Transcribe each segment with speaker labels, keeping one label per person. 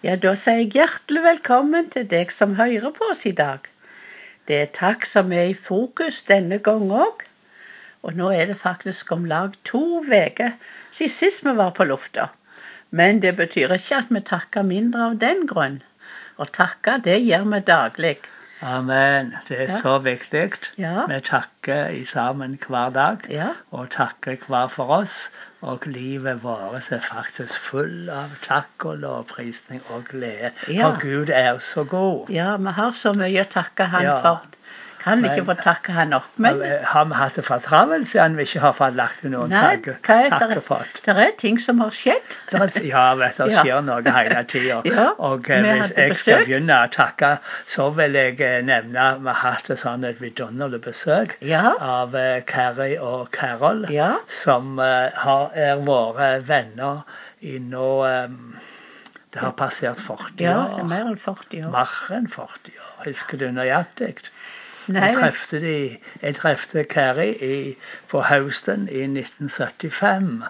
Speaker 1: Ja, da sier jeg hjertelig velkommen til deg som hører på oss i dag. Det er takk som er i fokus denne gang òg. Og nå er det faktisk om lag to uker siden sist vi var på lufta. Men det betyr ikke at vi takker mindre av den grunn. Å takke, det gjør vi daglig.
Speaker 2: Amen. Det er så viktig. Vi takker i sammen hver dag, og takker hver for oss. Og livet vårt er faktisk full av takk og lovprisning og glede. For Gud er så god.
Speaker 1: Ja, vi har så mye å takke Han for. Kan ikke få takke Han nok. Men
Speaker 2: Har vi hatt det for travelt siden vi ikke har fått lagt noen
Speaker 1: nei,
Speaker 2: takke- takker
Speaker 1: det? Er ting som har skjedd.
Speaker 2: Er- Ja, vet du, det skjer noe hele tida.
Speaker 1: Ja,
Speaker 2: Og eh, hvis jeg skal begynne å takke, så vil jeg eh, nevne vi har hatt et sånn et vidunderlig besøk
Speaker 1: Ja.
Speaker 2: av eh, Carrie og Carol,
Speaker 1: Ja.
Speaker 2: som eh, har, er våre venner i nå eh, Det har passert 40 år.
Speaker 1: Ja, det er mer enn 40 år.
Speaker 2: Mer enn 40 år. Husker du nøyaktig? Jeg trefte, de, jeg trefte Carrie i, på Houston i 1975.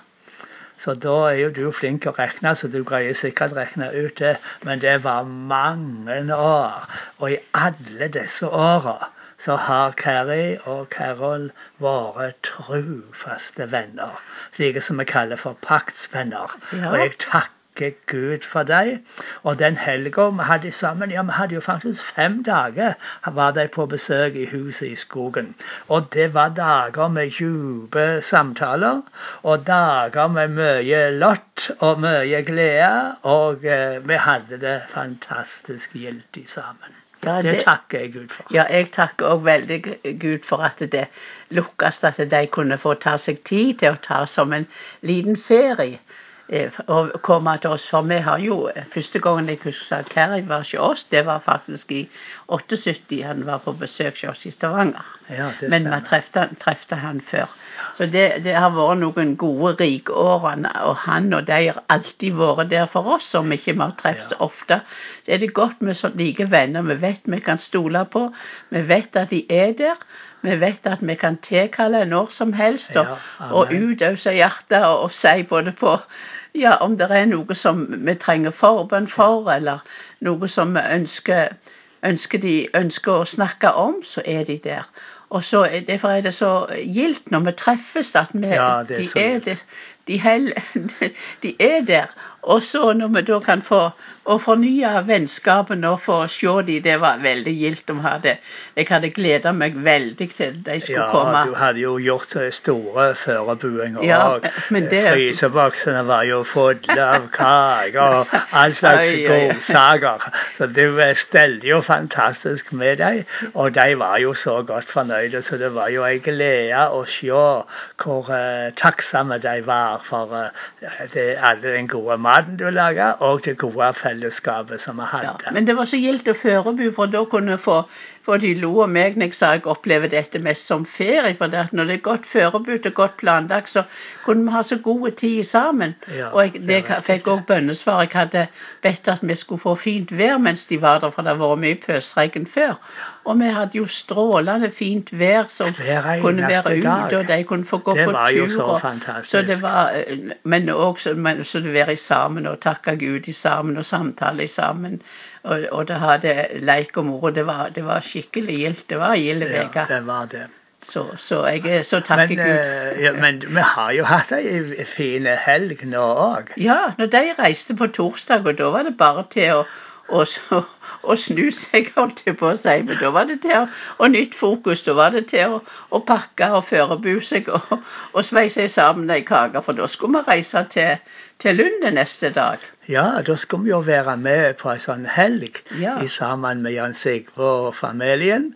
Speaker 2: Så da er jo du flink å regne, så du greier sikkert regne ut det. Men det var mange år. Og i alle disse åra så har Carrie og Carol vært trufaste venner. Slike som vi kaller for paktsvenner.
Speaker 1: Ja.
Speaker 2: Og jeg takker Gud for dem. Og den helga vi hadde sammen, ja, vi hadde jo faktisk fem dager, var de på besøk i huset i skogen. Og det var dager med dype samtaler, og dager med mye lott og mye glede. Og eh, vi hadde det fantastisk gildt sammen.
Speaker 1: Ja,
Speaker 2: Det
Speaker 1: det-
Speaker 2: takker jeg Gud for.
Speaker 1: Ja, jeg takker òg veldig Gud for at det lukkes at de kunne få ta seg tid til å ta som en liten ferie. Eh, Og komme til oss. For vi har jo Første gangen jeg husker at Carrie var hos oss, det var faktisk i 78. Han var på besøk hos oss i Stavanger.
Speaker 2: Ja,
Speaker 1: Men vi trefte, han- før. Så det, det har vært noen gode, rike år. Og han og de har alltid vært der for oss, om ikke vi har truffet så ofte. Så er det godt med så like venner vi vet vi kan stole på. Vi vet at de er der. Vi vet at vi kan tilkalle når som helst og,
Speaker 2: Ja,
Speaker 1: og utøse hjertet og, og si både på ja, om det er noe som vi trenger forbønn for, eller noe som vi ønsker, ønsker, de, ønsker å snakke om, så er de der. Og så, er- Derfor er det så gildt når vi treffes, at vi,
Speaker 2: Ja, er
Speaker 1: de, er
Speaker 2: gildt.
Speaker 1: de, hel, de er der. Og så når vi da kan få å fornye vennskapen og få se dem, det var veldig gildt. de hadde, Jeg hadde gleda meg veldig til de skulle
Speaker 2: Ja,
Speaker 1: komme.
Speaker 2: du hadde jo gjort eh, store forberedelser
Speaker 1: Ja, men det-
Speaker 2: Fryseboksene var jo fulle av kaker og all slags godsaker. Så du eh, stelte jo fantastisk med dem, og de var jo så godt fornøyde. Så det var jo ei glede å se hvor uh, takksomme de var for uh, det, alle den gode maten du laga, og det gode fellesskapet som vi
Speaker 1: Ja,
Speaker 2: hadde.
Speaker 1: men det var så gildt å forberede, for da kunne få for de lo av meg når jeg sa jeg opplever dette mest som ferie. For når det er godt forberedt og godt planlagt, så kunne vi ha så god tid sammen.
Speaker 2: Ja,
Speaker 1: og jeg,
Speaker 2: det er
Speaker 1: fikk òg bønnesvar. Jeg hadde bedt at vi skulle få fint vær mens de var der, for det har vært mye pøsregn før. Og vi hadde jo strålende fint vær som kunne være ute, og de kunne få gå
Speaker 2: Det
Speaker 1: på tur.
Speaker 2: så fantastisk.
Speaker 1: Så det var, men også men, så det være sammen og takke Gud i sammen og samtale i sammen. Og, og det hadde leik og moro. Det var, det var skikkelig gildt. Det var gilde gild
Speaker 2: Ja, det var det.
Speaker 1: Så, så jeg er så takker
Speaker 2: Men,
Speaker 1: Gud.
Speaker 2: eh, ja, men vi har jo hatt ei fin helg nå òg.
Speaker 1: Ja, når de reiste på torsdag, og da var det bare til å, å, så- og snu seg, holdt jeg på å si. Men da var det til å, og nytt fokus. Da var det til å, å pakke og forberede seg og, og sveise sammen ei kake, for da skulle vi reise til, til Lunde neste dag.
Speaker 2: Ja, da skulle vi jo være med på ei sånn helg
Speaker 1: Ja.
Speaker 2: i sammen med Jan Sigve og familien.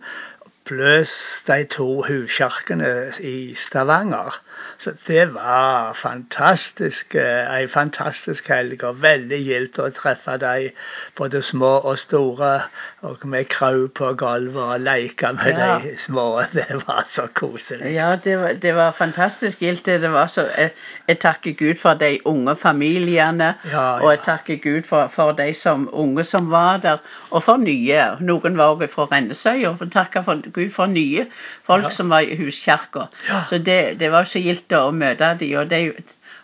Speaker 2: Pluss de to huskjarkene i Stavanger. Så det var fantastisk, eh, ei fantastisk helg, og veldig gildt å treffe de både små og store. Og vi kraup på gulvet og leka med
Speaker 1: Ja.
Speaker 2: de små. Det var så koselig.
Speaker 1: Ja, det var, det var fantastisk gildt. det. Var så, jeg, jeg takker Gud for de unge familiene.
Speaker 2: Ja,
Speaker 1: Og jeg takker Gud for, for de som, unge som var der, og for nye. Noen var også fra Rennesøy, og takker for Gud for nye folk
Speaker 2: Ja.
Speaker 1: som var i huskirka.
Speaker 2: Ja.
Speaker 1: Så det, det var så gildt å møte dem. Og de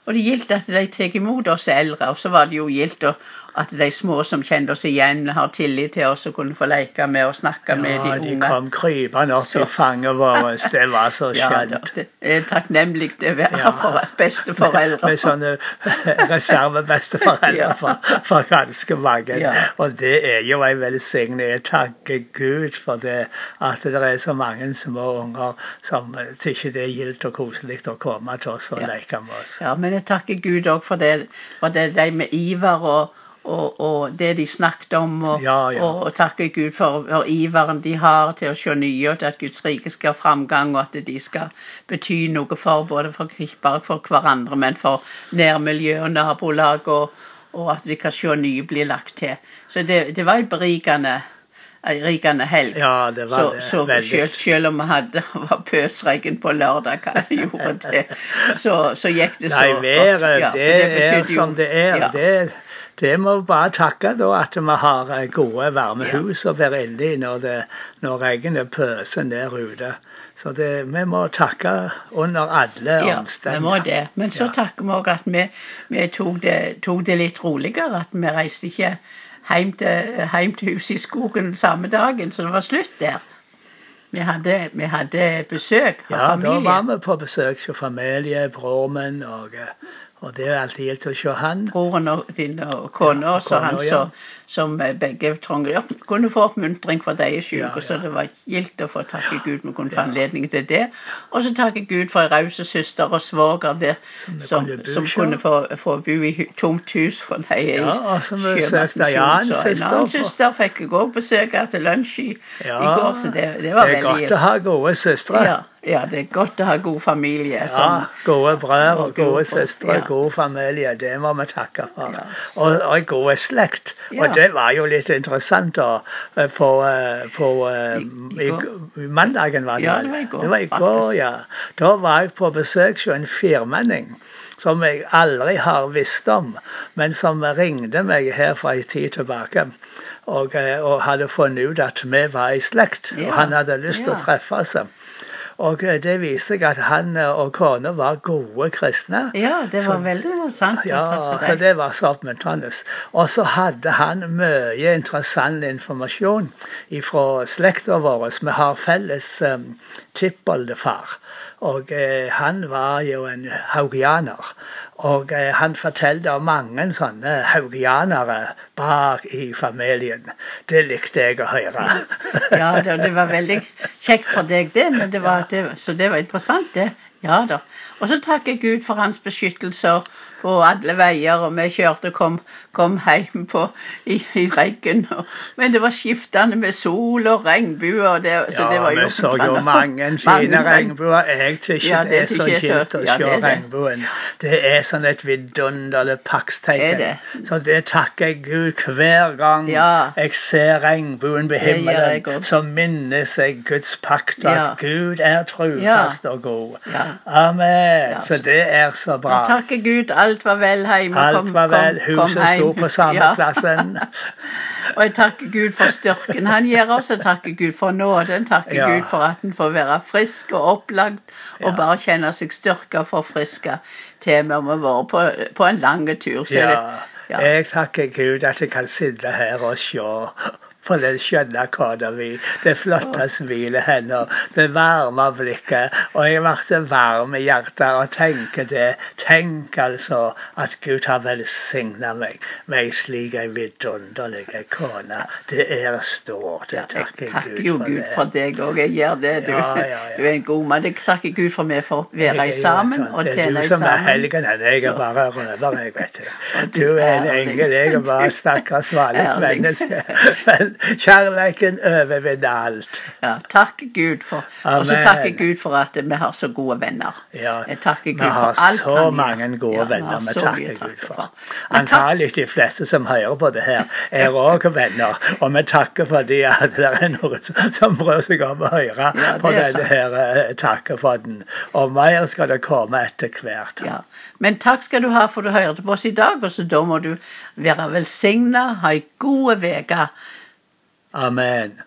Speaker 1: Og det gildt at de tar imot oss eldre, og så var det jo gildt å- at de små som kjente oss igjen, har tillit til oss og kunne få leke med og snakke med
Speaker 2: Ja,
Speaker 1: de
Speaker 2: de
Speaker 1: unge.
Speaker 2: kom krypende opp
Speaker 1: Så-
Speaker 2: i fanget vårt. Det var så
Speaker 1: Ja,
Speaker 2: skjønt.
Speaker 1: det er takknemlig å være
Speaker 2: Ja.
Speaker 1: for besteforeldre.
Speaker 2: Med sånne reservebesteforeldre
Speaker 1: Ja.
Speaker 2: for, for ganske mange.
Speaker 1: Ja.
Speaker 2: Og det er jo en velsigning. Jeg takker Gud for det, at det er så mange små unger som syns det er gildt og koselig å komme til oss og
Speaker 1: Ja.
Speaker 2: leke med oss.
Speaker 1: Ja, men jeg takker Gud òg for det, for det er de med iver og, og, og det de snakket om. Og,
Speaker 2: Ja, ja.
Speaker 1: og, og takke Gud for, for iveren de har til å se nye, og til at Guds rike skal ha framgang, og at de skal bety noe for både for, ikke bare for hverandre, men for nærmiljø og nabolag, og, og at de kan se nye bli lagt til. Så det, det var en berikende, rikende helg.
Speaker 2: Ja, det var
Speaker 1: Så,
Speaker 2: det.
Speaker 1: så selv, selv om vi hadde var pøsregn på lørdag, hva gjorde det, så, så gikk det så
Speaker 2: Nei, været,
Speaker 1: Ja, for
Speaker 2: det, er
Speaker 1: som jo-
Speaker 2: det er.
Speaker 1: Ja,
Speaker 2: Det, det må vi bare takke da, at vi har eh, gode, varme
Speaker 1: Ja.
Speaker 2: hus å være inne i når, det, når regnet pøser ned ute. Så det, vi må takke under alle
Speaker 1: ja, vi må det. Men så
Speaker 2: Ja.
Speaker 1: takker vi òg at vi, vi tok, det, tok det litt roligere. At vi reiste ikke hjem til, hjem til huset i skogen samme dagen, så det var slutt der. Vi hadde, vi hadde besøk av
Speaker 2: Ja, da var vi på besøk hos familie, bror min, og, eh, og det er alltid gildt å se han.
Speaker 1: broren og din og kona,
Speaker 2: Ja,
Speaker 1: og så han
Speaker 2: ja.
Speaker 1: så, som eh, begge trengte kunne få oppmuntring for de er syke.
Speaker 2: Ja, ja.
Speaker 1: Så det var gildt å få takke Gud vi kunne få anledning til det. Og så takke Gud for en raus søster og svoger der som,
Speaker 2: kunne
Speaker 1: som kunne få, få bo i tomt hus, for de er
Speaker 2: Ja, og
Speaker 1: sjømannsmisjon.
Speaker 2: Jan,
Speaker 1: Så en
Speaker 2: søster,
Speaker 1: annen
Speaker 2: for-
Speaker 1: søster fikk jeg òg besøk av til lunsj i,
Speaker 2: Ja,
Speaker 1: i går, så det, det var
Speaker 2: det er godt
Speaker 1: gildt.
Speaker 2: å ha gode søstre.
Speaker 1: Ja, ja, det er godt å ha god familie.
Speaker 2: Ja, gode brødre
Speaker 1: og
Speaker 2: gode søstre,
Speaker 1: ja.
Speaker 2: god familie, det må vi takke for.
Speaker 1: Ja.
Speaker 2: Og, og god slekt.
Speaker 1: Ja.
Speaker 2: Og det var jo litt interessant da, på, på
Speaker 1: I- i
Speaker 2: i, mandagen var det
Speaker 1: Ja, det var i går,
Speaker 2: Det var i går, ja. Da var jeg på besøk hos en firmenning som jeg aldri har visst om, men som ringte meg her for en tid tilbake. Og, eh, og hadde funnet ut at vi var i slekt, og han hadde lyst til å treffe oss. Og eh, det viser seg at han eh, og kona var gode kristne.
Speaker 1: ja, det var
Speaker 2: Så-
Speaker 1: veldig interessant
Speaker 2: Ja, så det var så oppmuntrende. Og så hadde han mye interessant informasjon fra slekta vår. Vi har felles um, tippoldefar. Og eh, han var jo en haugianer. Og eh, han fortalte om mange sånne haugianere bak i familien. Det likte jeg å høre.
Speaker 1: Ja, det, var veldig kjekt for deg, det, men det var, det, så det var interessant, det. Ja da. Og så takker jeg Gud for hans beskyttelse på alle veier, og vi kjørte og kom, kom hjem på, i, i regn. Og, men det var skiftende med sol og regnbuer. Det, så det var jo
Speaker 2: vi så jo mange fine regnbuer. Jeg syns
Speaker 1: Ja,
Speaker 2: det
Speaker 1: det
Speaker 2: er så kjekt å
Speaker 1: ja,
Speaker 2: se regnbuen. Det er sånn et vidunderlig
Speaker 1: Er det?
Speaker 2: Så det takker jeg Gud hver gang
Speaker 1: Ja.
Speaker 2: jeg ser regnbuen på himmelen. Så minnes jeg Guds pakt, og
Speaker 1: Ja.
Speaker 2: at Gud er trufast og god.
Speaker 1: Ja.
Speaker 2: Amen. Så det er så bra.
Speaker 1: Takke Gud, alt var vel hjemme.
Speaker 2: Alt var vel. Huset sto på samme plassen.
Speaker 1: Og jeg takker Gud for styrken han gir oss, og takker Gud for nåden, takker
Speaker 2: Ja.
Speaker 1: Gud for at en får være frisk og opplagt, og
Speaker 2: Ja.
Speaker 1: bare kjenne seg styrka og forfriska til vi har vært på, på en lang tur. Så ja. det,
Speaker 2: ja. jeg takker Gud at jeg kan sitte her og se på den skjønne kona mi, det flotte smilet hennes, det varme blikket. Og jeg ble varm i hjertet og tenker det. Tenk altså at Gud har velsigna meg med ei slik ei vidunderlig kone. Det er stort.
Speaker 1: Ja,
Speaker 2: Jeg
Speaker 1: jeg
Speaker 2: takker
Speaker 1: takker
Speaker 2: Gud
Speaker 1: jo
Speaker 2: for
Speaker 1: Gud
Speaker 2: det.
Speaker 1: for deg òg. Jeg gjør det. Du,
Speaker 2: Ja, ja, ja.
Speaker 1: du er en god mann. Jeg takker Gud for meg for å være
Speaker 2: sammen og tjene
Speaker 1: sammen
Speaker 2: sånn, Det er du som er
Speaker 1: sammen.
Speaker 2: helgen, jeg er bare røver, jeg, vet du.
Speaker 1: Du
Speaker 2: er en engel, jeg er bare stakkars vanlig menneske. Men kjærleiken overvinner alt.
Speaker 1: Ja, takk Gud for Og så takker Gud for at vi har så gode venner.
Speaker 2: Ja, vi
Speaker 1: Gud for
Speaker 2: har
Speaker 1: alt
Speaker 2: så
Speaker 1: har så
Speaker 2: mange gode
Speaker 1: Ja, vi
Speaker 2: venner vi takker Gud for.
Speaker 1: for. Men
Speaker 2: Antagelig de fleste som hører på det her, er òg venner. Og vi takker fordi at det er noen som- prøver seg om å høre på
Speaker 1: det
Speaker 2: denne her eh, takkefodden. Og mer skal det komme etter hvert.
Speaker 1: Ja. Men takk skal du ha for du hørte på oss i dag, og så da må du være velsigna, ha ei god uke.
Speaker 2: Amen.